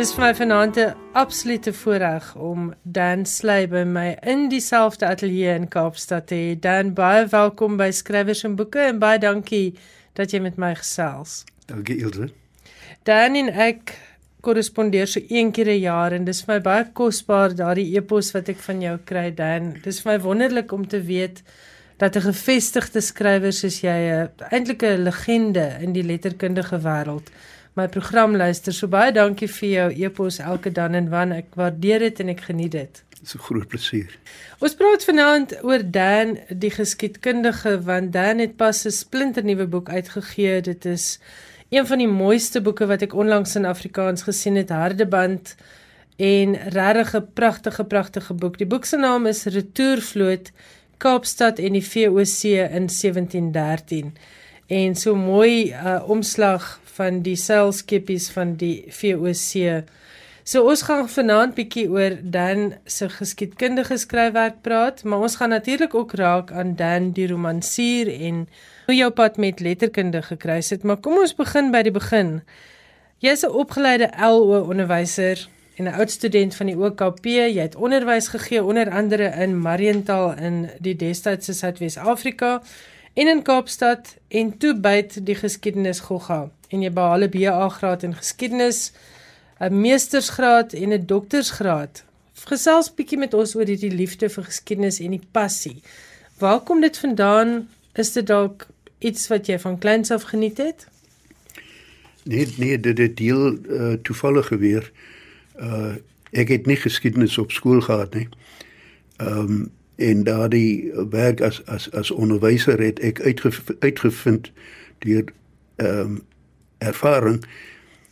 Dis vir my vanaand 'n absolute voorreg om Dan Sley by my in dieselfde ateljee in Kaapstad te hê. Dan, baie welkom by Skrywers en Boeke en baie dankie dat jy met my gesels. Dankie Ilse. Dan en ek korrespondeer so een keer 'n jaar en dis vir my baie kosbaar daardie e-pos wat ek van jou kry Dan. Dis vir my wonderlik om te weet dat 'n gevestigde skrywer soos jy 'n eintlik 'n legende in die letterkundige wêreld my program luister. So baie dankie vir jou e-pos elke dan en wan. Ek waardeer dit en ek geniet dit. Dit is 'n groot plesier. Ons praat vanaand oor Dan die geskiedkundige want Dan het pas 'n splinternuwe boek uitgegee. Dit is een van die mooiste boeke wat ek onlangs in Afrikaans gesien het, Hardeband en regtig 'n pragtige pragtige boek. Die boek se naam is Retourvloot Kaapstad en die VOC in 1713 en so mooi uh, omslag van die seilskepies van die VOC. So ons gaan vanaand bietjie oor Dan se geskiedkundige skryfwerk praat, maar ons gaan natuurlik ook raak aan Dan die romansier en hoe jou pad met letterkunde gekruis het, maar kom ons begin by die begin. Jy's 'n opgeleide LO onderwyser en 'n oud student van die OKP. Jy het onderwys gegee onder andere in Mariental in die destydse Suidwes-Afrika en in Kaapstad en toe byt die geskiedenis gogga en jy behaal 'n BA graad in geskiedenis, 'n meestersgraad en 'n doktorsgraad. Gesels bietjie met ons oor hierdie liefde vir geskiedenis en die passie. Waar kom dit vandaan? Is dit dalk iets wat jy van kleins af geniet het? Nee, nee, dit het deel uh, toevallig gebeur. Uh ek het nie geskiedenis op skool gehad nie. Ehm um, en daardie werk as as as onderwyser het ek uitge, uitgevind deur ehm um, ervaring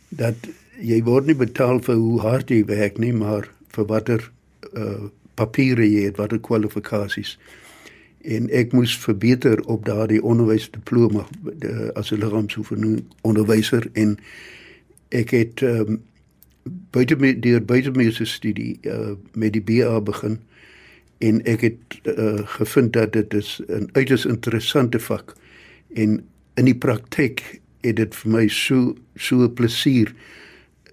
dat jy word nie betaal vir hoe hard jy werk nie, maar vir watter uh papiere jy het, watter kwalifikasies. En ek moes verbeter op daardie onderwysdiploma as 'n liggaamsoefening onderwyser en ek het um, buite met deur buite se studie uh, met die BA begin en ek het uh, gevind dat dit is 'n uiters interessante vak en in die praktyk het dit vir my so so 'n plesier.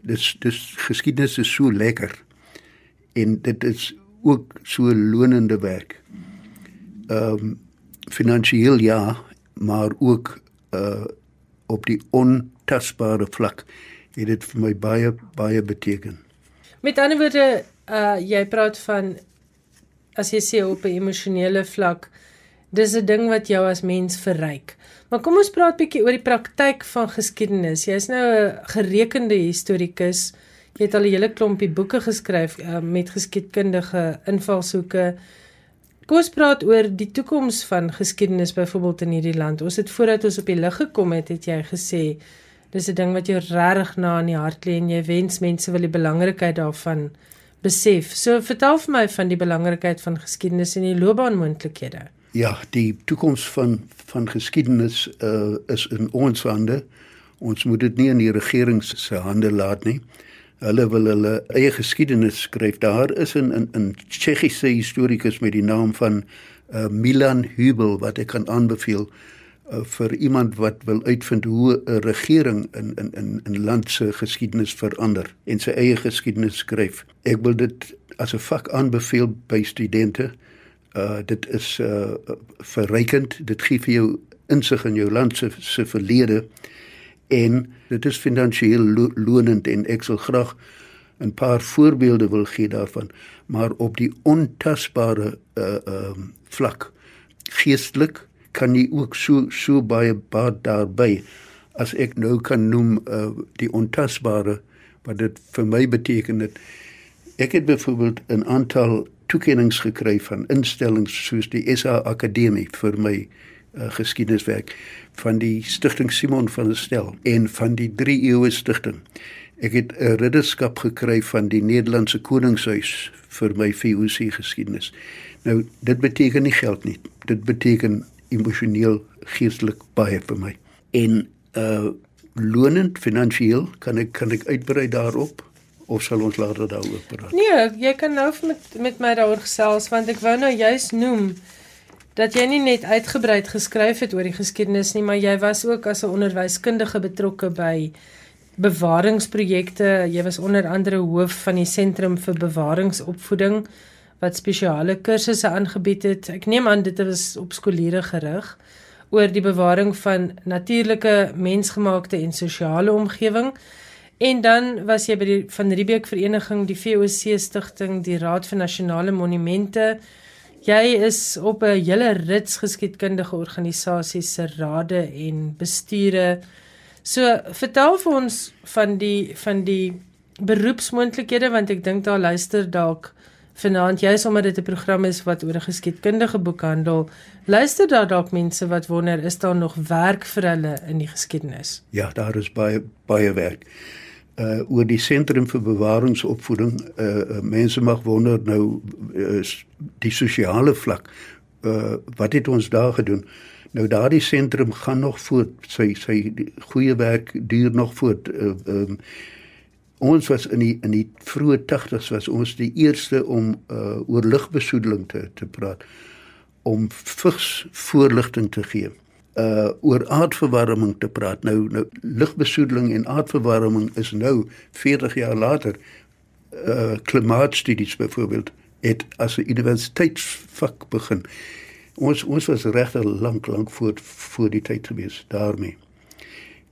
Dis dis geskiedenis is so lekker. En dit is ook so lonende werk. Ehm um, finansiëel ja, maar ook uh op die ontasbare vlak het dit vir my baie baie beteken. Met ander woorde, uh jy praat van as jy sê op 'n emosionele vlak, dis 'n ding wat jou as mens verryk. Maar kom ons praat bietjie oor die praktyk van geskiedenis. Jy's nou 'n gerekende historikus. Jy het al 'n hele klompie boeke geskryf uh, met geskiedkundige invalshoeke. Kom ons praat oor die toekoms van geskiedenis byvoorbeeld in hierdie land. Ons het voordat ons op die lig gekom het, het jy gesê dis 'n ding wat jou regtig na in die hart lê en jy wens mense wil die belangrikheid daarvan besef. So vertel vir my van die belangrikheid van geskiedenis en die loopbaanmoontlikhede. Ja, die toekoms van van geskiedenis uh, is in ons hande. Ons moet dit nie in die regering se hande laat nie. Hulle wil hulle eie geskiedenis skryf. Daar is 'n 'n 'n Tsjechiese historikus met die naam van uh, Milan Hubel wat ek kan aanbeveel uh, vir iemand wat wil uitvind hoe 'n regering in in in 'n land se geskiedenis verander en sy eie geskiedenis skryf. Ek wil dit as 'n vak aanbeveel by studente. Uh dit is uh verrykend. Dit gee vir jou insig in jou land se se verlede en dit is finansiëel lo lonend en ek sal graag 'n paar voorbeelde wil gee daarvan, maar op die ontasbare uh um vlak geestelik kan jy ook so so baie baat daarby as ek nou kan noem uh die ontasbare wat dit vir my beteken het ek het byvoorbeeld 'n aantal toekennings gekry van instellings soos die SA Akademie vir my uh, geskiedeniswerk van die Stichting Simon van der Stel en van die 3 eeue stigting. Ek het 'n ridderskap gekry van die Nederlandse Koningshuis vir my VOC geskiedenis. Nou dit beteken nie geld nie. Dit beteken emosioneel geestelik baie vir my. En uh lonend finansiëel kan ek kan ek uitbrei daarop of sal ons later daaroor praat? Nee, jy kan nou met met my daaroor gesels want ek wou nou juist noem dat jy nie net uitgebreid geskryf het oor die geskiedenis nie, maar jy was ook as 'n onderwyskundige betrokke by bewaringsprojekte. Jy was onder andere hoof van die sentrum vir bewaringsopvoeding wat spesiale kursusse aangebied het. Ek neem aan dit was op skooliere gerig oor die bewaring van natuurlike, mensgemaakte en sosiale omgewing. En dan was jy by die van Riebeek Vereniging, die VOC stigting, die Raad vir Nasionale Monumente. Jy is op 'n hele rits geskiedkundige organisasies se rade en besture. So vertel vir ons van die van die beroepsmoontlikhede want ek dink daar luister dalk vanaand jy sommer dit 'n program is wat oor 'n geskiedkundige boek handel. Luister daar dalk mense wat wonder is daar nog werk vir hulle in die geskiedenis? Ja, daar is baie baie werk. Uh oor die sentrum vir bewaringsopvoeding, uh mense mag wonder nou uh, die sosiale vlak. Uh wat het ons daar gedoen? Nou daardie sentrum gaan nog voort. Sy sy goeie werk duur nog voort. Uh um ons was in die in die vroeë 80's was ons die eerste om uh, oor lugbesoedeling te te praat om vigs voorligting te gee uh oor aardverwarming te praat. Nou nou lugbesoedeling en aardverwarming is nou 40 jaar later uh klimaatstudies byvoorbeeld het as 'n universiteitsvak begin. Ons ons was regtig lank lank voor voor die tyd gewees daarmee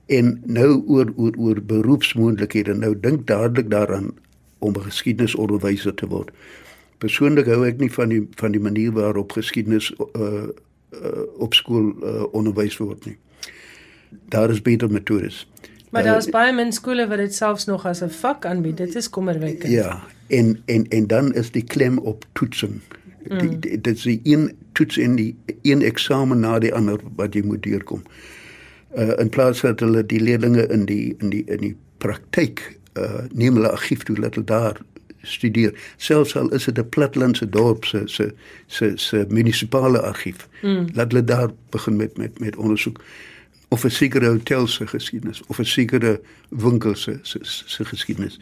En nou oor oor oor beroepsmoontlikhede. Nou dink dadelik daaraan om 'n geskiedenisonderwyser te word. Persoonlik hou ek nie van die van die manier waarop geskiedenis uh, uh op skool uh, onderwys word nie. Daar is beter metodes. Maar daar is baie min skole wat dit selfs nog as 'n vak aanbied. Dit is kommerwekkend. Ja, en en en dan is die klem op toetsing. Mm. Dit is een toets in die een eksamen na die ander wat jy moet deurkom uh, in plaas dat hulle die leerders in die in die in die praktyk uh, neem hulle argief toe dat hulle daar studeer. Selfs al is dit 'n platlandse dorp se se se se munisipale argief mm. laat hulle daar begin met met met ondersoek of 'n sekere hotel se geskiedenis of 'n sekere winkel se se se geskiedenis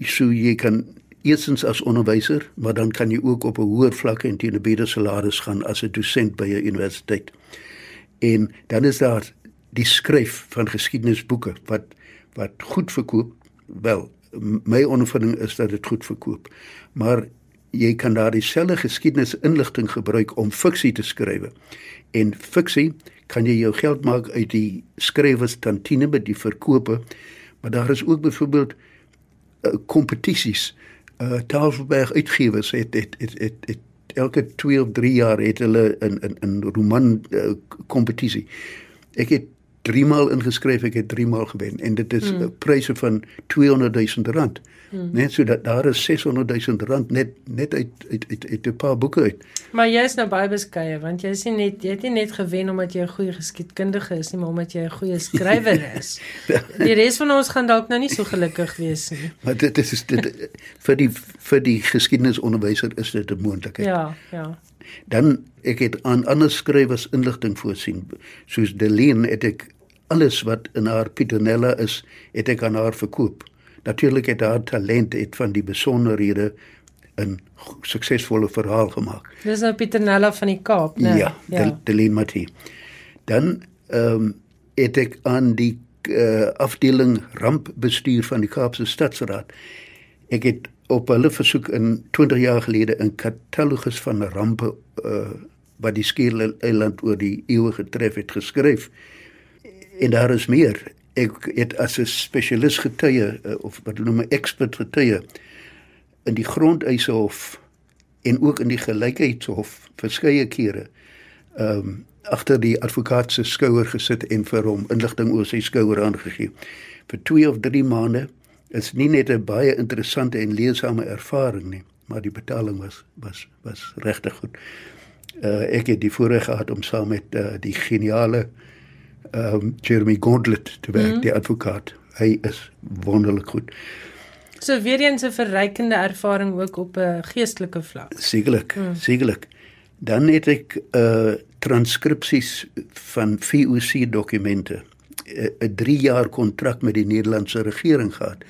so jy kan eerstens as onderwyser maar dan kan jy ook op 'n hoër vlak en teen 'n beter salaris gaan as 'n dosent by 'n universiteit. En dan is daar die skryf van geskiedenisboeke wat wat goed verkoop wel my ondervinding is dat dit goed verkoop maar jy kan daar dieselfde geskiedenisinligting gebruik om fiksie te skryf en fiksie kan jy jou geld maak uit die skrywers tantine by die verkope maar daar is ook byvoorbeeld kompetisies uh, uh, Tafelberg uitgewers het het, het het het elke 2 of 3 jaar het hulle 'n 'n 'n roman kompetisie uh, ek het 3 maal ingeskryf, ek het 3 maal gewen en dit is mm. pryse van 200 000 rand. Mm. Net so dat daar is 600 000 rand net net uit uit uit, uit 'n paar boeke uit. Maar jy is nou baie beskeie want jy sien net jy het nie net gewen omdat jy 'n goeie geskiedkundige is nie, maar omdat jy 'n goeie skrywer is. die res van ons gaan dalk nou nie so gelukkig wees nie. maar dit is dit vir die vir die geskiedenisonderwyser is dit 'n moontlikheid. Ja, ja dan ek het aan ander skrywers inligting voorsien soos Deleen het ek alles wat in haar Petronella is, het ek aan haar verkoop. Natuurlik het haar talent het van die besonderhede 'n suksesvolle verhaal gemaak. Dis nou Petronella van die Kaap, né? Ja, ja. Deleen Mati. Dan ehm um, het ek aan die uh, afdeling rampbestuur van die Kaapse Stadsraad. Ek het op hulle versoek in 20 jaar gelede 'n katalogus van rampe uh, wat die Skiereiland eiland oor die eeue getref het geskryf en daar is meer. Ek het as 'n spesialis getuie eh, of wat hulle noem 'n expert getuie in die grondeishof en ook in die gelykheidshof verskeie kere. Ehm um, agter die advokaat se skouer gesit en vir hom inligting oor sy skouer aangegee. Vir 2 of 3 maande is nie net 'n baie interessante en leesame ervaring nie, maar die betaling was was was regtig goed. Uh ek het die voorreg gehad om saam met uh, die geniale uh um, Jeremy Gauntlet te werk, mm -hmm. die advokaat. Hy is wonderlik goed. So weer eens 'n verrykende ervaring ook op 'n geestelike vlak. Sekerlik, mm. sekerlik. Dan het ek uh transkripsies van VOC dokumente, 'n 3 jaar kontrak met die Nederlandse regering gehad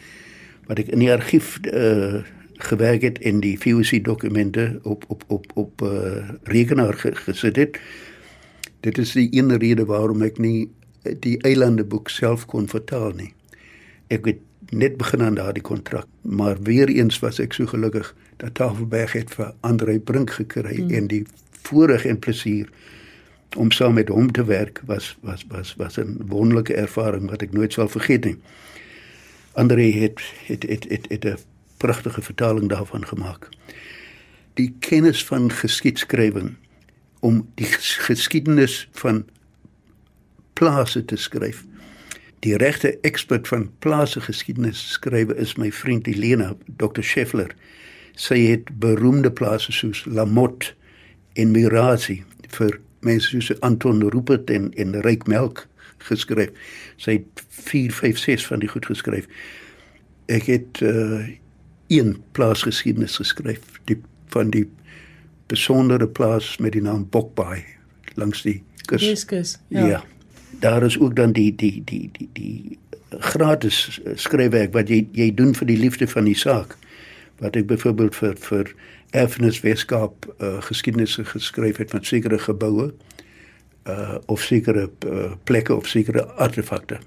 wat ek in die argief uh gewerk het en die VOC dokumente op op op op uh rekenaar gesit het Dit is die een rede waarom ek nie die eilande boek self kon vertaal nie. ek het net begin aan daardie kontrak, maar weer eens was ek so gelukkig dat Tafelberg het vir Andre Brink gekry mm. en die voorreg en plesier om saam met hom te werk was was was was 'n wonderlike ervaring wat ek nooit sal vergeet nie. Andre het het het het, het 'n pragtige vertaling daarvan gemaak. Die kennis van geskiedskrywing om die geskiedenis van plase te skryf. Die regte ekspert van plase geskiedenis skrywe is my vriend Elena, Dr. Scheffler. Sy het beroemde plase soos Lamotte en Mirazi vir mense soos Anton Rupert en en Ryk Melk geskryf. Sy het 4 5 6 van die goed geskryf. Ek het uh een plaasgeskiedenis geskryf, die van die besondere plaas met die naam Bokbaai langs die kus. Diskus. Ja. ja. Daar is ook dan die die die die die gratis skryfwerk wat jy jy doen vir die liefde van die saak. Wat ek byvoorbeeld vir vir erfenis Weskaap uh, geskiedenis geskryf het van sekere geboue uh of sekere uh, plekke of sekere artefakte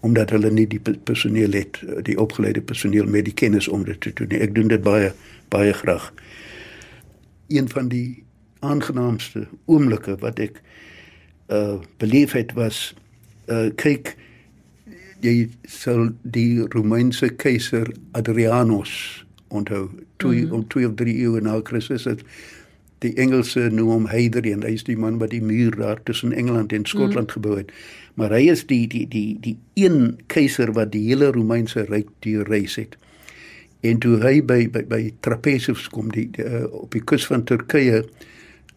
omdat hulle nie die personeel het die opgeleide personeel met die kennis om dit te doen ek doen dit baie baie graag een van die aangenaamste oomblikke wat ek uh beleef het was uh kyk jy sal die Romeinse keiser Adrianus onthou twee mm. om twee of drie eeue na Christus het die Engelse noem hom Hadrian hy is die man wat die muur daar tussen Engeland en Skotland mm. gebou het maar hy is die die die die een keiser wat die hele Romeinse ryk deurreis het en toe hy by by, by Trapezus kom die, die uh, op die kus van Turkye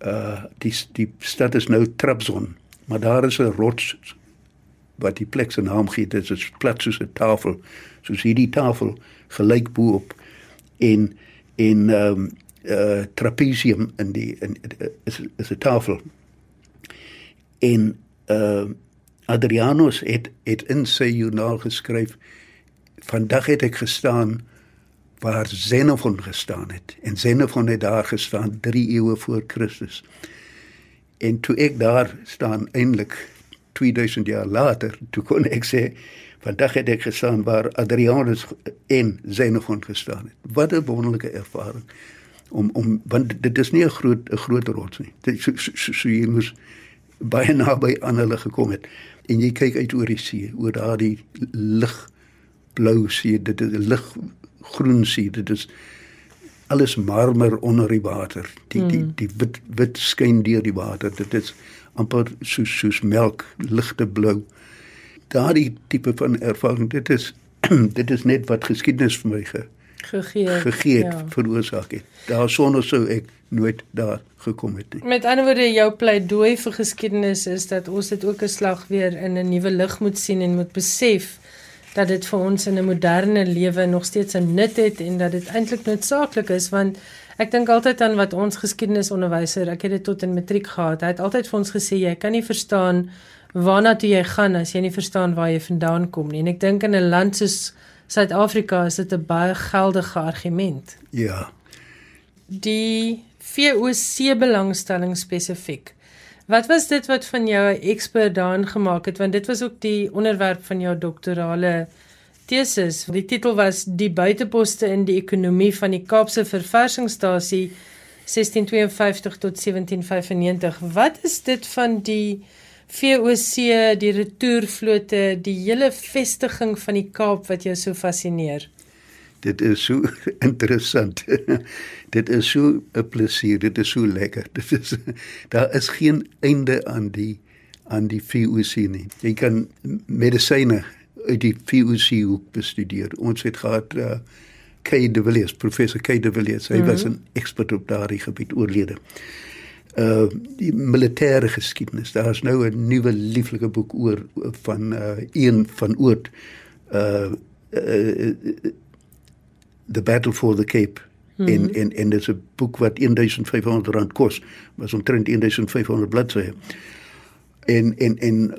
uh die die stad is nou Trabzon maar daar is 'n rots wat die plek se naam gee dit is plat soos 'n tafel soos hierdie tafel gelyk bo op en en ehm um, uh trapezium in die in is is 'n tafel. En ehm uh, Adrianus het het in sy joernaal geskryf vandag het ek gestaan waar Xenophon gestaan het en Xenophon het daar gestaan 3 eeue voor Christus. En toe ek daar staan eintlik 2000 jaar later, toe kon ek sê Vandag het ek gestaan waar Adrianus en Xenophon gestaan het. Wat 'n wonderlike ervaring om om want dit is nie 'n groot 'n groot rots nie. Dit so, so, so, so jy moes baie naby aan hulle gekom het en jy kyk uit oor die see, oor daardie lig blou see, dit is lig groen see, dit is alles marmer onder die water. Die mm. die hmm. die wit wit skyn deur die water. Dit is amper soos soos melk, ligte blou daardie tipe van ervaring dit is dit is net wat geskiedenis vir my ge, gegee gegee ja. veroorsaak het daar sonder sou ek nooit daar gekom het nie met ander woorde jou pleidooi vir geskiedenis is dat ons dit ook 'n slag weer in 'n nuwe lig moet sien en moet besef dat dit vir ons in 'n moderne lewe nog steeds 'n nut het en dat dit eintlik noodsaaklik is want ek dink altyd aan wat ons geskiedenisonderwyser ek het dit tot in matriek gehad hy het altyd vir ons gesê jy kan nie verstaan waarna toe jy gaan as jy nie verstaan waar jy vandaan kom nie. En ek dink in 'n land soos Suid-Afrika is dit 'n baie geldige argument. Ja. Die VOC belangstelling spesifiek. Wat was dit wat van jou 'n ekspert daarin gemaak het want dit was ook die onderwerp van jou doktorale tesis. Die titel was Die buiteposte in die ekonomie van die Kaapse Verversingsstasie 1652 tot 1795. Wat is dit van die VOC, die retourvlote, die hele vestiging van die Kaap wat jou so fascineer? Dit is so interessant. dit is so 'n plesier, dit is so lekker. Dit is daar is geen einde aan die aan die VOC nie. Jy kan medisyne uit die VOC hoek bestudeer. Ons het gehad uh, Kay de Villiers, professor Kay de Villiers. Hy mm -hmm. was 'n ekspert op daardie gebied oorlede uh die militêre geskiedenis. Daar is nou 'n nuwe lieflike boek oor van uh een van oort uh, uh The Battle for the Cape hmm. in in en dit is 'n boek wat 1500 rand kos, was omtrent 1500 bladsye. En en en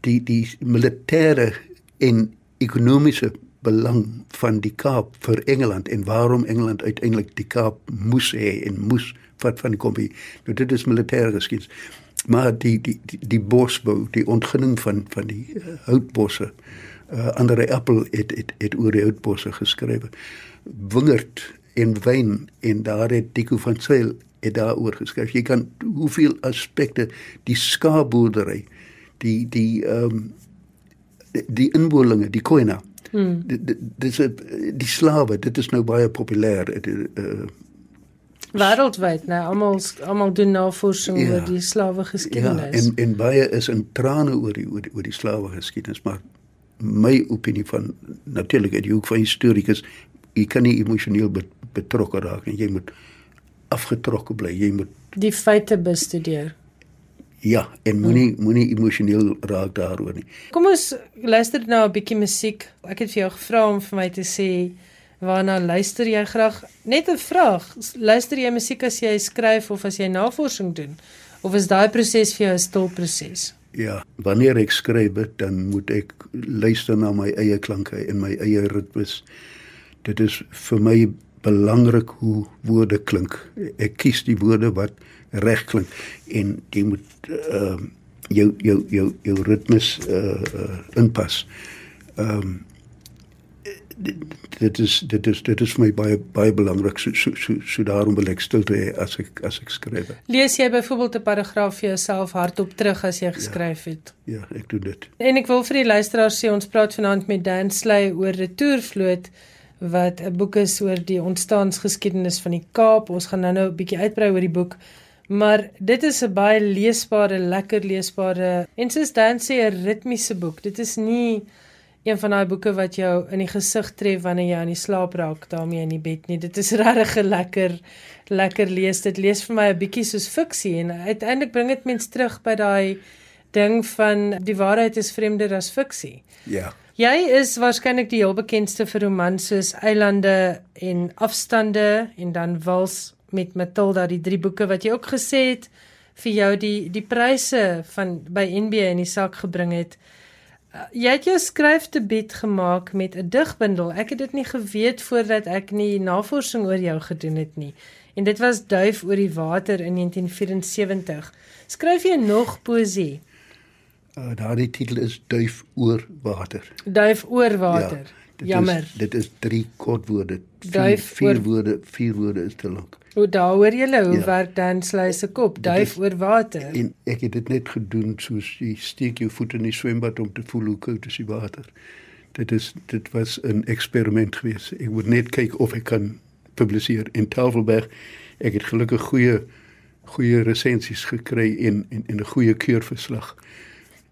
die die militêre en ekonomiese belang van die Kaap vir Engeland en waarom Engeland uiteindelik die Kaap moes hê en moes wat van die kompie. Nou dit is militêre geskiedenis. Maar die die die, die bosbou, die ontginning van van die uh, houtbosse Uh, Andre Appel het het het oor die houtbosse geskryf. Wingerd en wyn en daar het Dico van Sail het daaroor geskryf. Jy kan hoeveel aspekte die skaapboerdery, die die ehm um, die inwolinge, die koina. Hmm. Dis die slawe, dit is nou baie populêr. Uh, wêreldwyd nou almal almal doen navorsing ja, oor die slawe geskiedenis. Ja, en en baie is in trane oor die oor die, die slawe geskiedenis, maar my opinie van natuurlik uit die hoek van histories, jy kan nie emosioneel betrokke raak en jy moet afgetrokke bly. Jy moet die feite bestudeer. Ja, en moenie hmm. moenie emosioneel raak daaroor nie. Kom ons luister nou 'n bietjie musiek. Ek het vir jou gevra om vir my te sê waarna luister jy graag? Net 'n vraag. Luister jy musiek as jy skryf of as jy navorsing doen? Of is daai proses vir jou 'n stil proses? Ja, wanneer ek skryf, dan moet ek luister na my eie klanke en my eie ritmes. Dit is vir my belangrik hoe woorde klink. Ek kies die woorde wat reg klink en jy moet ehm uh, jou jou jou jou ritmes uh, uh inpas. Ehm um, dit is dit is dit is vir my baie baie belangrik so so so, so daarom wil ek stilte hê as ek as ek skryf. Lees jy byvoorbeeld 'n paragraaf vir jouself hardop terug as jy ja. geskryf het? Ja, ja, ek doen dit. En ek wil vir die luisteraars sê ons praat vanaand met Dan Sley oor Retourvloot wat 'n boek is oor die ontstaansgeskiedenis van die Kaap. Ons gaan nou-nou 'n bietjie uitbrei oor die boek. Maar dit is 'n baie leesbare, lekker leesbare en soos Dan sê 'n ritmiese boek. Dit is nie een van daai boeke wat jou in die gesig tref wanneer jy aan die slaap raak daarmee in die bed nie. Dit is regtig lekker lekker lees. Dit lees vir my 'n bietjie soos fiksie en uiteindelik bring dit mens terug by daai ding van die waarheid is vreemder as fiksie. Ja. Jy is waarskynlik die heel bekendste vir romans soos Eilande en Afstande en dan Wils met Matilda, die drie boeke wat jy ook gesê het vir jou die die pryse van by NB in die sak gebring het. Jy het jou skryfdebuut gemaak met 'n digbundel. Ek het dit nie geweet voordat ek nie navorsing oor jou gedoen het nie. En dit was Duif oor die water in 1974. Skryf jy nog poesie? Uh, Daardie titel is Duif oor water. Duif oor water. Ja, dit Jammer. Is, dit is drie kort woorde. Duif vier, vier oor... woorde, vier woorde is te lank. Hoe daar hoor julle hoe ja. werk dan sluis se kop duif oor water. En ek het dit net gedoen soos jy steek jou voet in die swembad om te voel hoe koud is die water. Dit is dit was 'n eksperiment geweest. Ek moet net kyk of ek kan publiseer in Tafelberg. Ek het gelukkig goeie goeie resensies gekry en en 'n goeie keurverslag.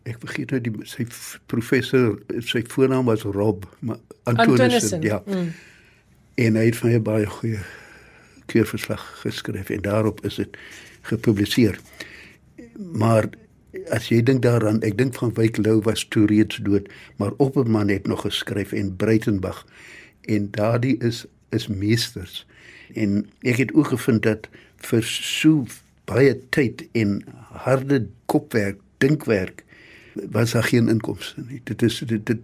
Ek vergeet nou die sy professor sy voornaam was Rob, maar Antonissen, ja. Mm. En hy het vir my baie goeie keurverslag geskryf en daarop is dit gepubliseer. Maar as jy dink daaraan, ek dink van Wyk Lou was toe reeds dood, maar Opperman het nog geskryf en Breitenberg en daardie is is meesters. En ek het ook gevind dat vir so baie tyd en harde kopwerk, dinkwerk was daar geen inkomste nie. Dit is dit dit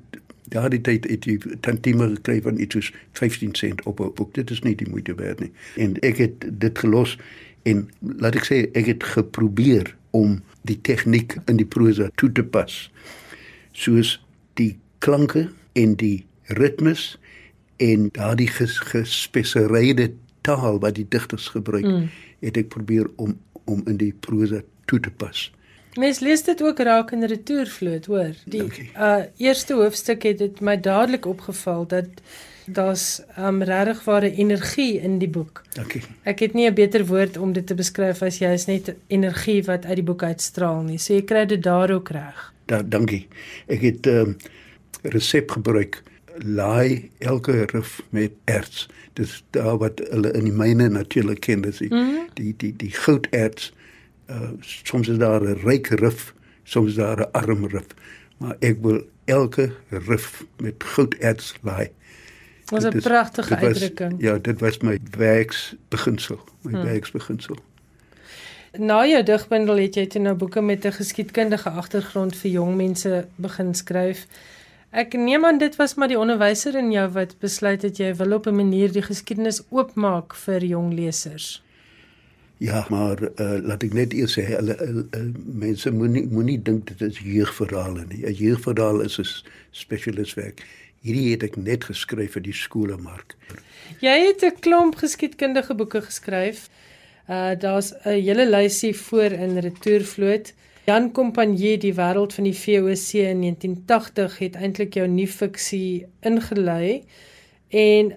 daardie tyd het jy tantieme gekry van iets soos 15 sent op 'n boek. Dit is nie die moeite werd nie. En ek het dit gelos en laat ek sê ek het geprobeer om die tegniek in die prosa toe te pas. Soos die klanke en die ritmes en daardie gespesialiseerde taal wat die digters gebruik, mm. het ek probeer om om in die prosa toe te pas. Mens lees dit ook raak in Retourvloot, hoor. Die uh eerste hoofstuk het dit my dadelik opgeval dat daar's um regtig ware energie in die boek. Dankie. Ek het nie 'n beter woord om dit te beskryf as jy is net energie wat uit die boek uitstraal nie. So jy kry dit daar ook reg. Da, dankie. Ek het 'n um, resep gebruik. Laai elke rif met erts. Dis daar wat hulle in die myne natuurlik ken, dis die, mm -hmm. die die die gouderts uh, soms is daar 'n ryk rif, soms daar 'n arm rif, maar ek wil elke rif met gouderts laai. Was 'n pragtige was, uitdrukking. Ja, dit was my werksbeginsel, my hmm. werksbeginsel. Na jou digbundel het jy toe nou boeke met 'n geskiedkundige agtergrond vir jong mense begin skryf. Ek neem aan dit was maar die onderwyser in jou wat besluit het jy wil op 'n manier die geskiedenis oopmaak vir jong lesers. Ja, maar uh, laat ek net eers sê hulle mense moenie moenie dink dit is jeugverhale nie. 'n Jeugverhaal is 'n spesialiswerk. Hierdie het ek net geskryf vir die skoolmark. Jy het 'n klomp geskiedkundige boeke geskryf. Uh daar's 'n hele lysie voor in Retourvloot. Jan Kompanjie, die wêreld van die VOC in 1980 het eintlik jou nuwe fiksie ingelei. En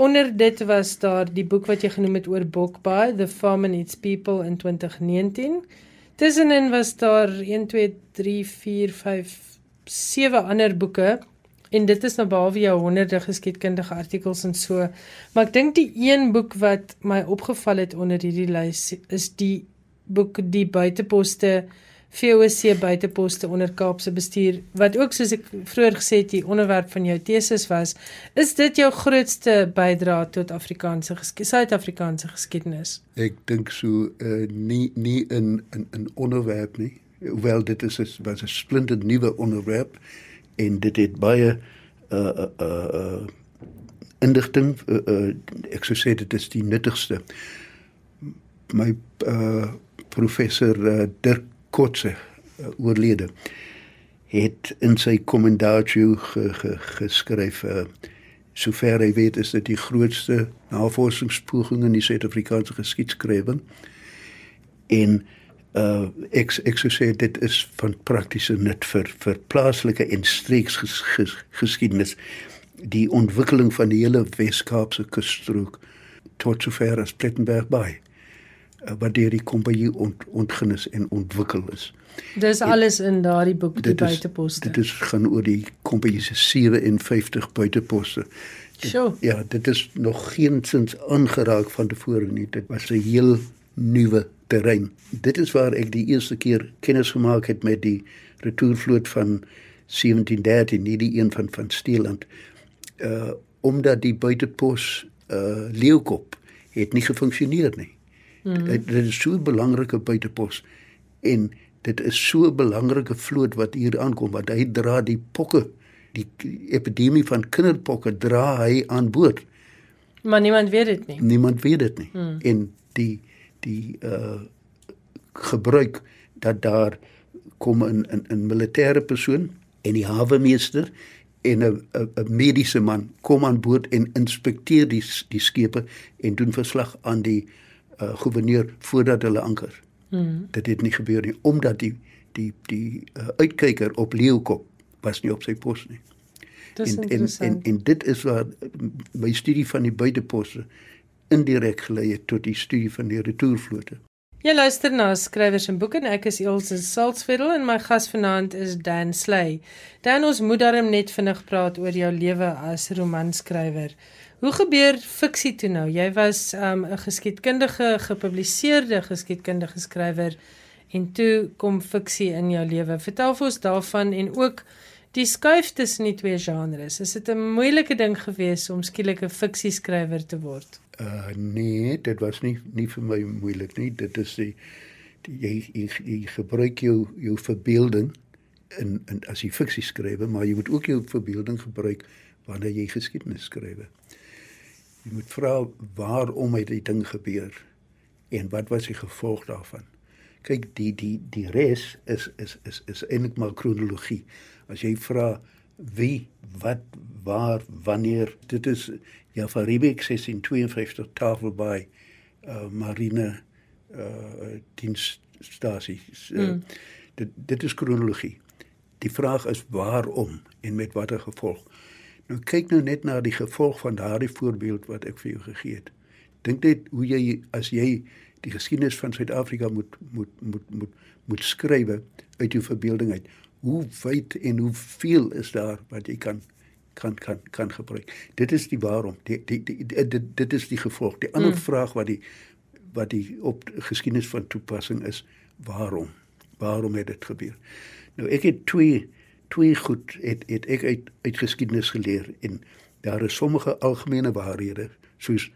onder dit was daar die boek wat jy genoem het oor Bokbaai, The Farm and Its People in 2019. Tussenin was daar 1 2 3 4 5 sewe ander boeke en dit is nou behalwe jou honderde geskiedkundige artikels en so. Maar ek dink die een boek wat my opgeval het onder hierdie lys is die boek Die Buiteposte VOC Buiteposte onder Kaapse bestuur wat ook soos ek vroeër gesê het die onderwerp van jou teses was. Is dit jou grootste bydrae tot Afrikaanse Suid-Afrikaanse geskiedenis? Ek dink so uh, nie nie in in 'n onderwerp nie. Hoewel dit is 'n was 'n splinte nuwe onderwerp en dit het baie uh uh uh indigting uh, uh ek sou sê dit is die nuttigste my uh professor uh, Dirk Kotse uh, oorlede het in sy kommendaatjie ge, ge, geskryf uh sover hy weet is dit die grootste navorsingspoging in die Suid-Afrikaanse geskiedskrywing en uh ek ek sou sê dit is van praktiese nut vir vir plaaslike en streeks ges, ges, geskiedenis. Die ontwikkeling van die hele Wes-Kaapse kusstrook tot sover as Plettenberg by wat deur die kompanie ont, ontginnis en ontwikkel is. Dis alles in daardie boek die buiteposte. Dit is gaan oor die kompanie se 57 buiteposte. Sure. Ja, dit is nog geensins aangeraak van tevore nie. Dit was 'n heel nuwe terrein. Dit is waar ek die eerste keer kennis gemaak het met die retourvloot van 1713, nie die een van van Steeland. Uh omdat die buitepos uh Leeukop het nie gefunksioneer nie. Mm. Dit, dit is so 'n belangrike buitepos en dit is so 'n belangrike vloot wat hier aankom want hy dra die pokke die epidemie van kinderpokke dra hy aan boord. Maar niemand weet dit nie. Niemand weet dit nie. Mm. En die die uh gebruik dat daar kom 'n 'n 'n militêre persoon en die hawemeester en 'n 'n mediese man kom aan boord en inspekteer die die skepe en doen verslag aan die uh gouverneur voordat hulle anker. Mm. Dit het nie gebeur nie omdat die die die uh, uitkyker op Leeukop was nie op sy pos nie. Dis en, en en en dit is waar my studie van die buiteposse indirek gelei het tot die studie van die retourvlote. Jy luister na skrywers en boeke en ek is Elsje Salzveld en my gas vanaand is Dan Sley. Dan ons moet darm net vinnig praat oor jou lewe as romanskrywer. Hoe gebeur fiksie toe nou? Jy was 'n um, geskiedkundige, gepubliseerde geskiedkundige skrywer en toe kom fiksie in jou lewe. Vertel vir ons daarvan en ook die skuif tussen die twee genres. Is dit 'n moeilike ding gewees om skielik 'n fiksieskrywer te word? Uh nee, dit was nie nie vir my moeilik nie. Dit is die, die jy, jy jy gebruik jou jou verbeelding in in as jy fiksie skryf, maar jy moet ook jou verbeelding gebruik wanneer jy geskiedenis skryf. Jy moet vra waarom het die ding gebeur en wat was die gevolg daarvan? Kyk, die die die res is is is is eintlik maar kronologie. As jy vra wie wat waar wanneer dit is ja van Riebeck 1652 tafel by uh, marine uh, dienststasie uh, mm. dit dit is kronologie die vraag is waarom en met watter gevolg nou kyk nou net na die gevolg van daardie voorbeeld wat ek vir jou gegee het dink net hoe jy as jy die geskiedenis van Suid-Afrika moet moet moet moet moet skrywe uit jou verbeelding uit hoe wyd en hoe veel is daar wat jy kan kan kan kan gebruik. Dit is die waarom. Die, die, die, die dit dit is die gevolg. Die ander mm. vraag wat die wat die op geskiedenis van toepassing is, waarom? Waarom het dit gebeur? Nou ek het twee twee goed het het ek uit uit geskiedenis geleer en daar is sommige algemene waarhede soos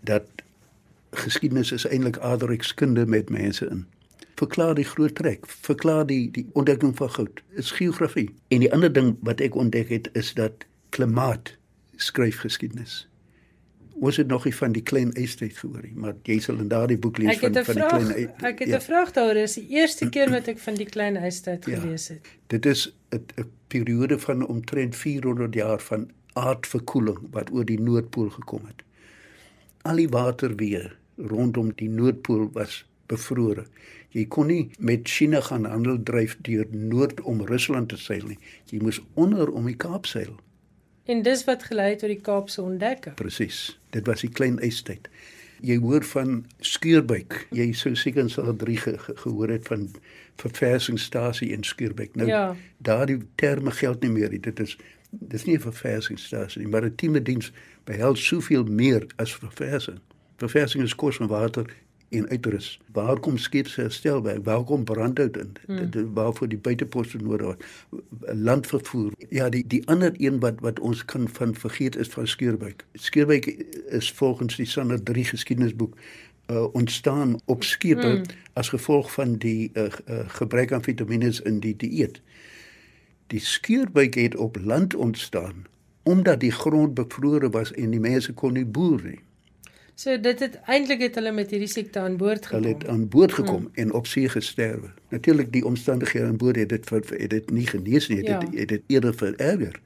dat geskiedenis is eintlik aardrykskunde met mense in verklaar die groot trek, verklaar die die ontdekking van goud. Is geografie. En die ander ding wat ek ontdek het is dat klimaat skryf geskiedenis. Ons het nog nie van die klein eistyd gehoor nie, maar jy sal in daardie boek lees van van vraag, die klein eistyd. Ek het 'n ja. vraag daaroor. Dis die eerste keer wat ek van die klein eistyd ja, gelees het. Dit is 'n periode van omtrent 400 jaar van aardverkoeling wat oor die noordpool gekom het. Al die waterweë rondom die noordpool was bevrore. Jy kon nie met China gaan handel dryf deur noord om Rusland te seil nie. Jy moes onder om die Kaap seil. En dis wat gelei het tot die Kaapse ontdekking. Presies. Dit was die klein ystyd. Jy hoor van skuurbuik. Jy sou seker sal drie ge ge gehoor het van verversingsstasie in skuurbuik. Nou ja. daardie terme geld nie meer. Dit is dis nie 'n verversingsstasie nie, maar 'n tieme diens behels soveel meer as verversing. Verversing is kos en water en uitrus. Waar kom skepsherstel by? Waar kom brandhout in? Hmm. Waarvoor die buiteposte nodig was? Landvervoer. Ja, die die ander een wat wat ons kan van vergeet is van Skeurwyk. Skeurwyk is volgens die Sander 3 geskiedenisboek uh, ontstaan op skepe hmm. as gevolg van die uh, uh, gebrek aan vitamiene in die dieet. Die Skeurwyk het op land ontstaan omdat die grond bevrore was en die mense kon nie boer nie. So dit het eintlik het hulle met hierdie siekte aan boord gekom. Hulle het aan boord gekom hmm. en op see gesterwe. Natuurlik die omstandighede aan boord het dit het dit nie genees nie, ja. dit het dit eerder vererger.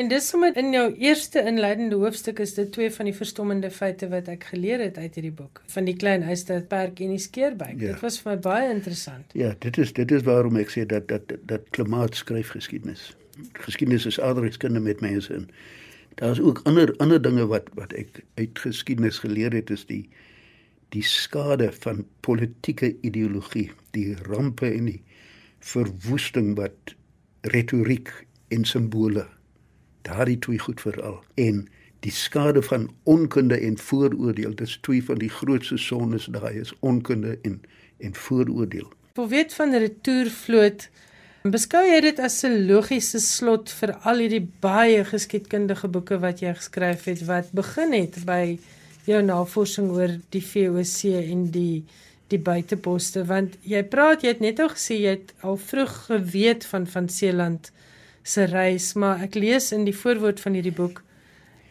En dis sommer in jou eerste inleidende hoofstuk is dit twee van die verstommende feite wat ek geleer het uit hierdie boek van die klein huisstadperk en die skeerbuik. Ja. Dit was vir my baie interessant. Ja, dit is dit is waarom ek sê dat dat dat klimaat skryf geskiedenis. Geskiedenis is aardrykskunde met mense in daar's ook ander ander dinge wat wat ek uit geskiedenis geleer het is die die skade van politieke ideologie, die rampe en die verwoesting wat retoriek en simbole daardie twee goed veral en die skade van onkunde en vooroordeel dis twee van die grootste sondes daai is onkunde en en vooroordeel. Hoe weet van retourvloot Beskou jy dit as 'n logiese slot vir al hierdie baie geskiedkundige boeke wat jy geskryf het wat begin het by jou navorsing oor die VOC en die die buiteposte? Want jy praat jy het net al gesê jy het al vroeg geweet van van Seeland se reis maar ek lees in die voorwoord van hierdie boek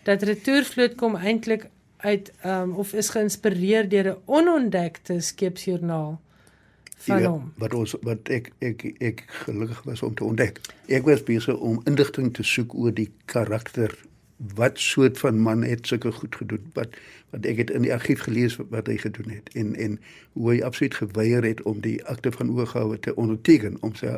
dat retourvloot kom eintlik uit um, of is geïnspireer deur 'n onontdekte skeepsjoernaal van ja, hom. Wat ons wat ek ek ek gelukkig was om te ontdek. Ek was besig om inligting te soek oor die karakter wat soort van man het sulke goed gedoen wat wat ek het in die argief gelees wat, wat hy gedoen het en en hoe hy absoluut geweier het om die akte van oorgawe te onderteken om sy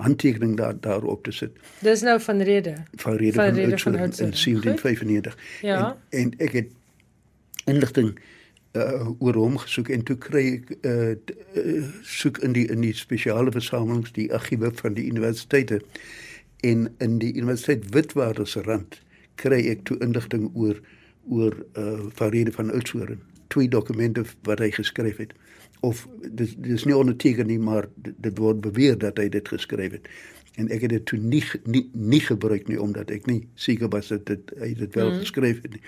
handtekening daar daarop te sit. Dis nou van rede. Van rede van, van, van, van in 1795. Ja. En, en ek het inligting uh, oor hom gesoek en toe kry ek uh, uh, soek in die in die spesiale versamelings die argiewe van die universiteite. En in die universiteit Witwatersrand kry ek toe inligting oor oor uh, Faride van Oudtshoorn twee dokumente wat hy geskryf het. Of dis dis nie onderteken nie maar dit, dit word beweer dat hy dit geskryf het. En ek het dit toe nie nie, nie gebruik nie omdat ek nie seker was dat dit hy dit wel mm. geskryf het nie.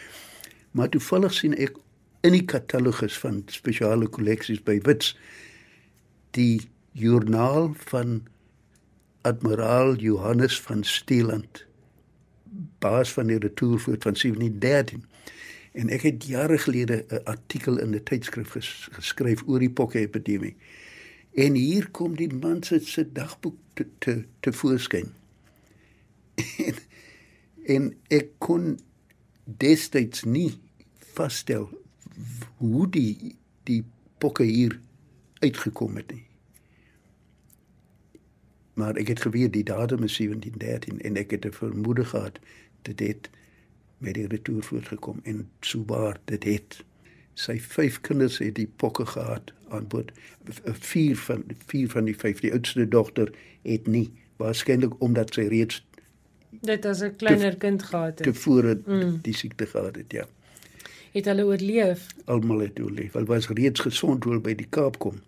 Maar toevallig sien ek in die katalogus van spesiale kolleksies by Wits die joernaal van admiraal Johannes van Steeland baas van die retourvoet van 1713 en ek het jare gelede 'n artikel in 'n tydskrif ges, geskryf oor die pokke epidemie en hier kom die man se se dagboek te te, te voorskyn. En, en ek kon destyds nie vasstel hoe die die pokke hier uitgekom het nie. Maar ek het geweet die datum is 1713 en ek het 'n vermoede gehad dit het met die retour voortgekom en soubaar dit het sy vyf kinders het die pokke gehad aan boord vier van vier van die vyf die oudste dogter het nie waarskynlik omdat sy reeds dit as 'n kleiner te, kind gehad het tevore mm. die siekte gehad het ja het hulle oorleef. Almal het oorleef. Hulle was reeds gesond toe hulle by die Kaap kom.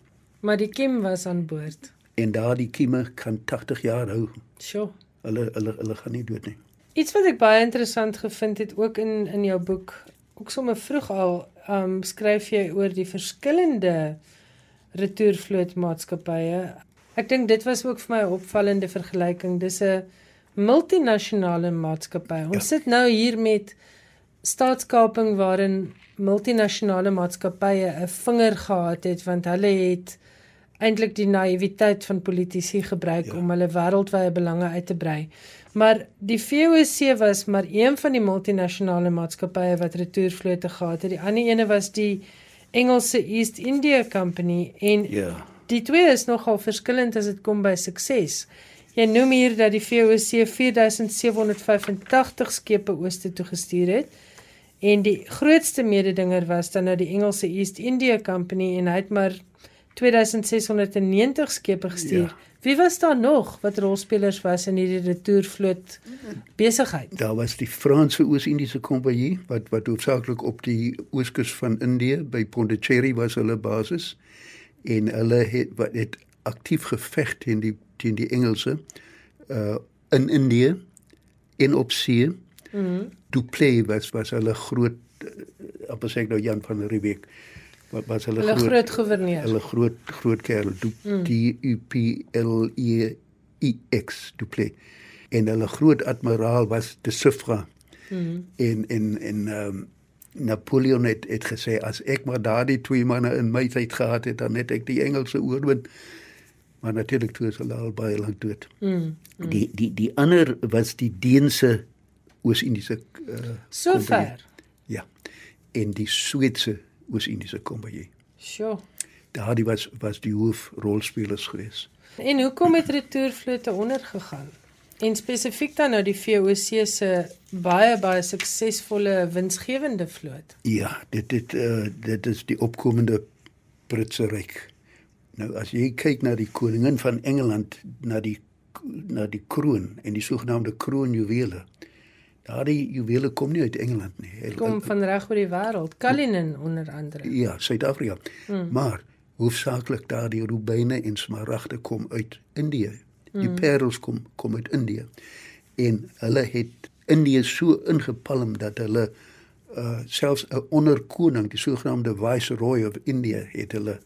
Maar die kiem was aan boord. En daardie kieme kan 80 jaar hou. Sjoe. Hulle hulle hulle gaan nie dood nie. Iets wat ek baie interessant gevind het ook in in jou boek, ook sommer vroeg al, um skryf jy oor die verskillende retourvlootmaatskappye. Ek dink dit was ook vir my 'n opvallende vergelyking. Dis 'n multinasjonale maatskappy. Ons ja. sit nou hier met staatskaping waarin multinasjonale maatskappye 'n vinger gehad het want hulle het eintlik die naïwiteit van politici gebruik ja. om hulle wêreldwye belange uit te brei. Maar die VOC was maar een van die multinasjonale maatskappye wat retourvlote gehad het. Die ander ene was die Engelse East India Company en ja. die twee is nogal verskillend as dit kom by sukses. Jy noem hier dat die VOC 4785 skepe ooste toe gestuur het en die grootste mededinger was dan nou die Engelse East India Company en hy het maar 2690 skepe gestuur. Ja. Wie was daar nog wat rolspelers was in hierdie retourvloot besigheid? Daar was die Franse Oos-Indiese Kompanjie wat wat hoofsaaklik op die ooskus van Indië by Pondicherry was hulle basis en hulle het wat het aktief geveg teen die teen die Engelse uh in Indië in op see. Mhm. Mm Duplay was was hulle groot uh, amper sê ek nou Jan van Riebeeck wat was hulle, hulle groot, groot goewerneur hulle groot groot kerel mm. D U P L E E X Duplay en hulle groot admiraal was de Suffra mm. en en en um, Napoleon het het gesê as ek maar daardie twee manne in my tyd gehad het dan net ek die Engelse oorwin maar natuurlik toe is hulle al baie lank dood. Mm, mm. Die die die ander was die Deense Oos-Indiese uh, so ver. Ja. En die Sweedse Oos-Indiese Kompanjie. Sjoe. Daardie was was die hoofrolspelers geweest. En hoekom het retourvlote ondergegaan? En spesifiek dan nou die VOC se baie baie suksesvolle winsgewende vloot. Ja, dit dit uh, dit is die opkomende Britse ryk. Nou as jy kyk na die koningin van Engeland, na die na die kroon en die sogenaamde kroonjuwele. Daardie juwele kom nie uit Engeland nie. Hulle kom van reg oor die wêreld. Cullinan onder andere. Ja, Suid-Afrika. Hmm. Maar hoofsaaklik daardie rubyne en smaragde kom uit Indië. Die hmm. parels kom kom uit Indië. En hulle het Indië so ingepalm dat hulle uh selfs 'n onderkoning, die sogenaamde viceroy of India het hulle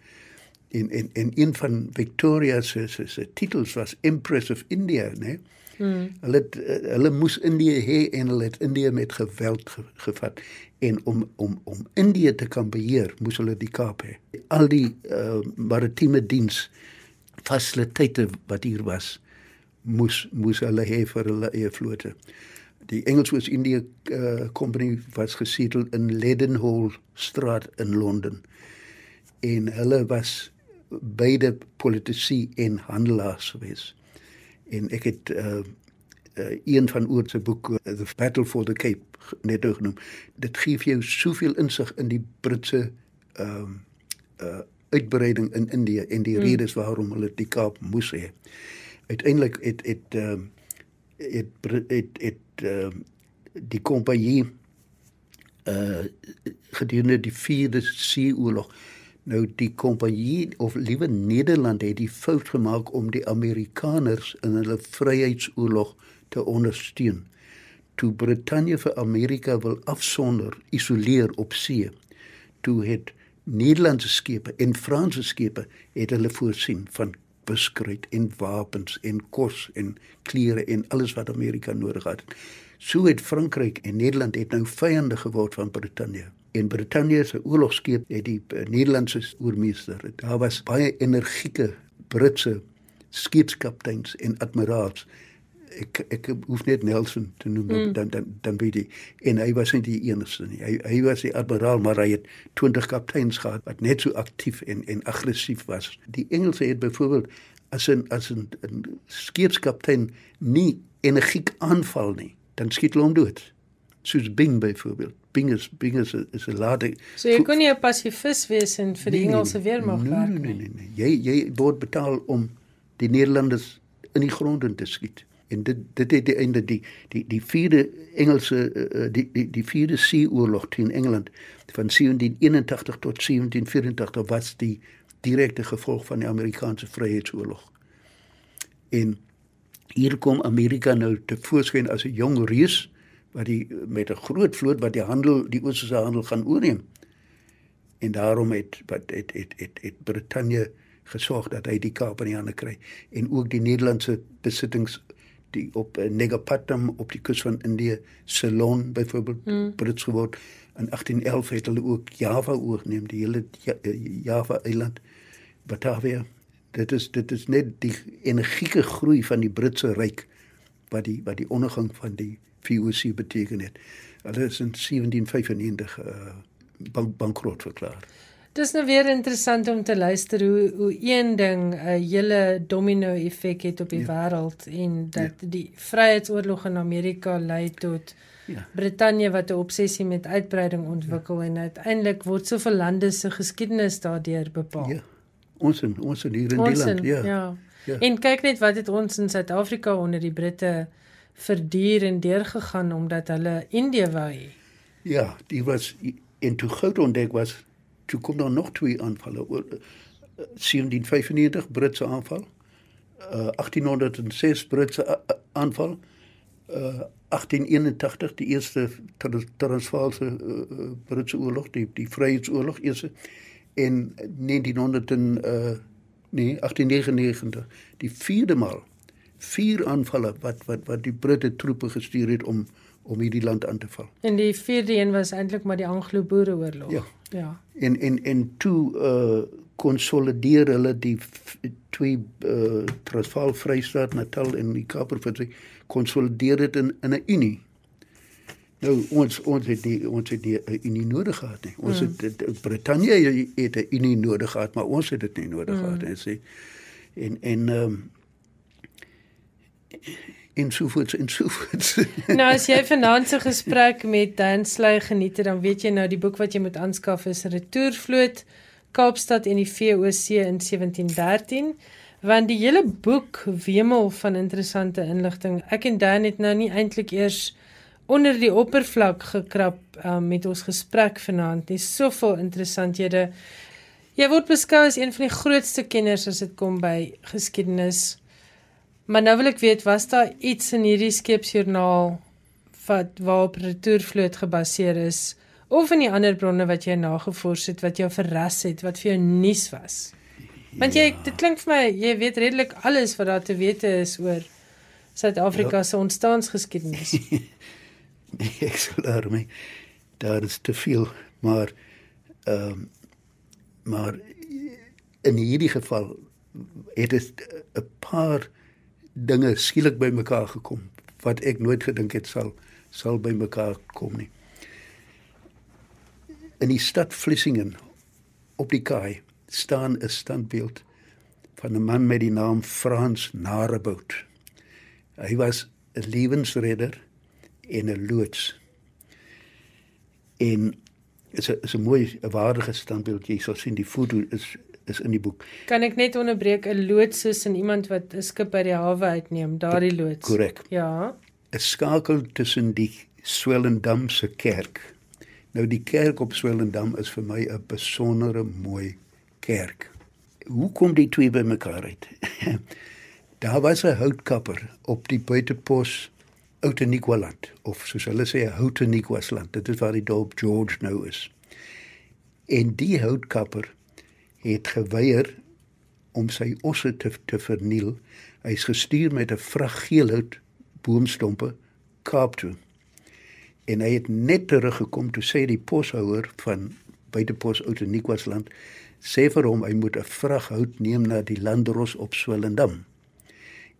in in in een van Victoria se se titels was Empress of India, né? Hmm. Hulle eh, hulle moes Indië hê en hulle het Indië met geweld ge, gevat en om om om Indië te kan beheer, moes hulle die Kaap hê. Al die uh, maritieme diens fasiliteite wat hier was, moes moes hulle hê vir hulle eie vlote. Die Engels-Oos-Indië uh, Company was gesetel in Leadenhall Straat in Londen. En hulle was beide politici en handelaars gewees. En ek het uh, uh een van oor se boek uh, The Battle for the Cape net genoem. Dit gee vir jou soveel insig in die Britse ehm um, uh uitbreiding in Indië en die mm. redes waarom hulle die Kaap moes hê. Uiteindelik het het ehm uh, het het het uh die kompanjie uh gedurende die 4de seeoorlog Nou die kompanjie of liewe Nederland het die fout gemaak om die Amerikaners in hulle vryheidsoorlog te ondersteun. Toe Brittanje vir Amerika wil afsonder, isoleer op see, toe het Nederlandse skepe en Franse skepe het hulle voorsien van beskryt en wapens en kos en klere en alles wat Amerika nodig het. So het Frankryk en Nederland het nou vyande geword van Brittanje en Brittanje se oorlogskeep het die Nederlandse oormeester. Daar was baie energieke Britse skeepskapteins en admiraals. Ek ek hoef net Nelson te noem mm. dan dan dan weet jy en hy was nie die enigste nie. Hy hy was die admiraal maar hy het 20 kapteins gehad wat net so aktief en en aggressief was. Die Engelse het byvoorbeeld as 'n as 'n skeepskaptein nie energiek aanval nie, dan skiet hulle hom dood. Soos Bing byvoorbeeld. Bing is Bing is 'n is 'n lade. So jy kon nie 'n pasifis wees en vir die nee, Engelse weermag nee, werk nie. Nee nee nee. Jy jy word betaal om die Nederlanders in die grond in te skiet. En dit dit het die einde die die die vierde Engelse uh, die die die vierde seeoorlog teen Engeland van 1781 tot 1784 was die direkte gevolg van die Amerikaanse Vryheidsoorlog. En hier kom Amerika nou te voorskyn as 'n jong reus wat die met 'n groot vloot wat die handel die oosterse handel gaan oorneem. En daarom het wat het het het, het Brittanje gesorg dat hy die Kaap in die hande kry en ook die Nederlandse besittings die op uh, Negapatam op die kus van Indië, Ceylon byvoorbeeld mm. Brits geword. In 1811 het hulle ook Java oorgeneem, die hele eh, Java eiland Batavia. Dit is dit is net die energieke groei van die Britse ryk wat die wat die ondergang van die VOC beteken het. Hulle is in 1795 uh, bank, bankrot verklaar. Dis nou weer interessant om te luister hoe hoe een ding 'n uh, hele domino effek het op die ja. wêreld en dat ja. die Vryheidsoorlog in Amerika lei tot ja. Brittanje wat 'n obsessie met uitbreiding ontwikkel ja. en uiteindelik word soveel lande se geskiedenis daardeur bepaal. Ja. Ons in ons in hier in die land, ja. ja. Ja. En kyk net wat het ons in Suid-Afrika onder die Britte verduur en deurgegaan omdat hulle Indië wou hê. Ja, die was in toe groot ontdek was toe kom daar nog twee aanvalle oor 1795 uh, Britse aanval. Uh, 1806 Britse aanval. Uh, 1881 die eerste Transvaalse uh, Britse oorlog, die die Vryheidsoorlog eerste en 1900 en uh, nee 1899 die vierde maal vier aanvalle wat wat wat die Britte troepe gestuur het om om hierdie land aan te val. En die vierde een was eintlik maar die Anglo-Boereoorlog. Ja. Ja. En en en toe uh konsolideer hulle die twee uh Transvaal Vrystaat Natal en die Kaapprovinsie konsolideer dit in in 'n unie. Nou ons ons het die ons het die 'n unie nodig gehad nie. Ons mm. het Brittanje het 'n unie nodig gehad, maar ons het dit nie nodig mm. gehad en sê en en ehm um, en so voort en so voort. nou as jy vanaand se gesprek met Dan Sly geniet het, dan weet jy nou die boek wat jy moet aanskaf is Retourvloot Kaapstad en die VOC in 1713 want die hele boek wemel van interessante inligting. Ek en Dan het nou nie eintlik eers onder die oppervlak gekrap um, met ons gesprek vanaand. Dis soveel interessanthede. Jy word beskou as een van die grootste kenners as dit kom by geskiedenis. Maar nou wil ek weet, was daar iets in hierdie skeepsjoernaal wat waarop retourvloot gebaseer is of in die ander bronne wat jy nagevors het wat jou verras het, wat vir jou nuus was? Want jy ja. dit klink vir my jy weet redelik alles wat daar te weet is oor Suid-Afrika ja. se ontstaansgeskiedenis. nee, ek sou daarmee daar is te veel, maar ehm um, maar in hierdie geval het dit 'n paar dinge skielik bymekaar gekom wat ek nooit gedink het sal sal bymekaar kom nie. In die stad Vlissingen op die kaai staan 'n standbeeld van 'n man met die naam Frans Narebout. Hy was 'n lewensredder en 'n loods. En is 'n is 'n mooi 'n waardige standbeeld. Jy sal sien die foto is is in die boek. Kan ek net onderbreek 'n loods is in iemand wat 'n skip by die hawe uitneem, daardie loods. Korrek. Ja. 'n Skakel tussen die Swellendam se kerk. Nou die kerk op Swellendam is vir my 'n besondere mooi kerk. Hoe kom die twee bymekaar uit? Daar was 'n houtkapper op die buitepos Outeniqualand of soos hulle sê Outeniquasland. Dit is waar die dorp George nou is. En die houtkapper het geweier om sy osse te te verniel. Hy's gestuur met 'n vrag geelhout boomstompe Kaap toe. En hy het net teruggekom toe sê die poshouer van buitepos Outeniquasland sê vir hom hy moet 'n vrag hout neem na die landros op Swellendam.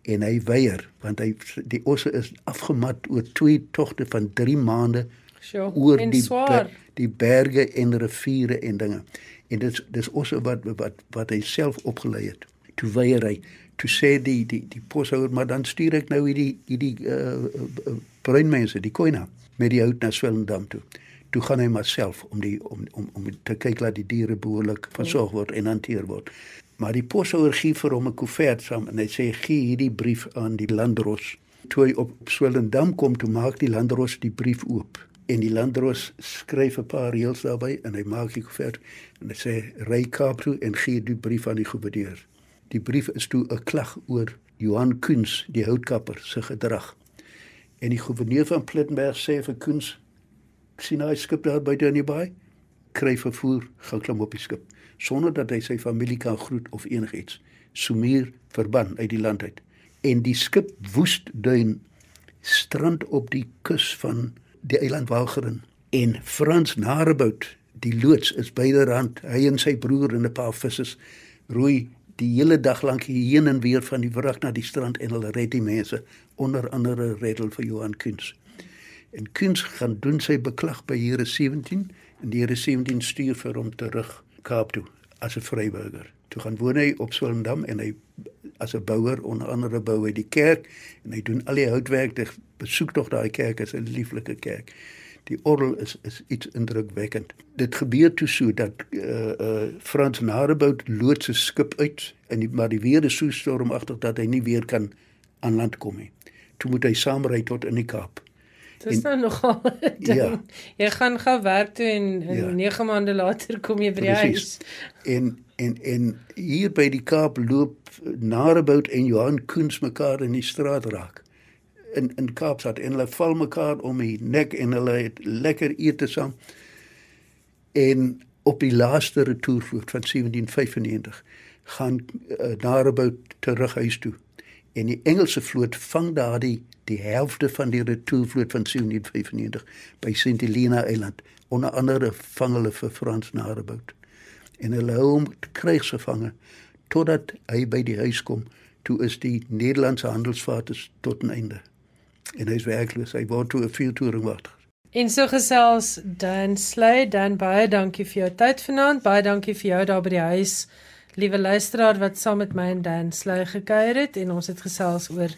En hy weier want hy die osse is afgemat oor twee togte van 3 maande Sjoe, oor die be, die berge en riviere en dinge en dit dis ook wat wat wat hy self opgelei het. Toe weier hy, toe sê die die die poshouer maar dan stuur ek nou hierdie hierdie uh, uh, bruin mense, die koina met die hout na Swellendam toe. Toe gaan hy maar self om die om om om te kyk dat die diere behoorlik versorg word en hanteer word. Maar die poshouer gee vir hom 'n koevert saam en hy sê gee hierdie brief aan die landros. Toe hy op Swellendam kom, toe maak die landros die brief oop en die landros skryf 'n paar reëls daarbey en hy maak die koevert en hy sê ry Kaap toe en gee die brief aan die gouverneur. Die brief is toe 'n klag oor Johan Kuns, die houtkapper se gedrag. En die gouverneur van Plettenberg sê vir Kuns sien hy skip daar by die baai kry vervoer gaan klim op die skip sonder dat hy sy familie kan groet of enigiets. Sumier verban uit die land uit. en die skip Woestduin strand op die kus van die eiland Walcheren en Frans Narebout die loods is byderhand hy en sy broer en 'n paar vissers roei die hele dag lank heen en weer van die wrak na die strand en hulle red die mense onder andere redel vir Johan Kuns en Kuns gaan doen sy beklag by Here 17 en die Here 17 stuur vir hom terug Kaap toe as 'n vryburger. Toe gaan woon hy op Swellendam en hy as 'n bouer onder andere bou hy die kerk en hy doen al die houtwerk besoek tog daai kerk is 'n lieflike kerk die orgel is is iets indrukwekkend. Dit gebeur toe so dat uh uh Frans Narebout loods se skip uit en die maar die weer is so stormagtig dat hy nie weer kan aan land kom nie. Toe moet hy saamry tot in die Kaap. Dis en, nou nogal. Ja. Jy gaan gou werk toe en, en ja. 9 maande later kom jy by die huis. En en en hier by die Kaap loop Narebout en Johan Koens mekaar in die straat raak in in Kaapstad en hulle val mekaar om die nek en hulle het lekker ete saam. En op die laaste retourvloot van 1795 gaan uh, Narebout terug huis toe. En die Engelse vloot vang daardie die helfte van die retourvloot van 1795 by St Helena Eiland. Onder andere vang hulle vir Frans Narebout. En hulle hou hom krygsgevange totdat hy by die huis kom. Toe is die Nederlandse handelsvaart tot 'n einde en hy's werkloos. Hy word toe 'n vuurtoring wagter. En so gesels Dan Slay, dan baie dankie vir jou tyd vanaand. Baie dankie vir jou daar by die huis. Liewe luisteraar wat saam met my en Dan Slay gekuier het en ons het gesels oor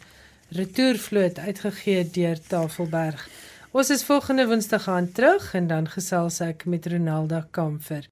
Retourvloot uitgegee deur Tafelberg. Ons is volgende Woensdag aan terug en dan gesels ek met Ronaldo Kamfer.